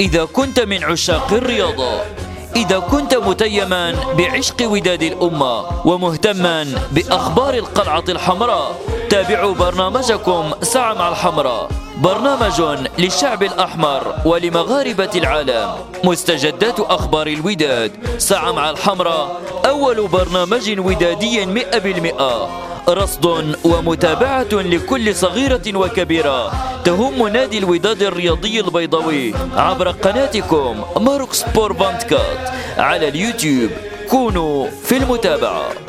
إذا كنت من عشاق الرياضة إذا كنت متيما بعشق وداد الأمة ومهتما بأخبار القلعة الحمراء تابعوا برنامجكم ساعة مع الحمراء. برنامج للشعب الأحمر ولمغاربة العالم. مستجدات أخبار الوداد. ساعة مع الحمراء أول برنامج ودادي مئة بالمئة. رصد ومتابعة لكل صغيرة وكبيرة تهم نادي الوداد الرياضي البيضاوي عبر قناتكم ماروك سبور بانتكات على اليوتيوب. كونوا في المتابعة.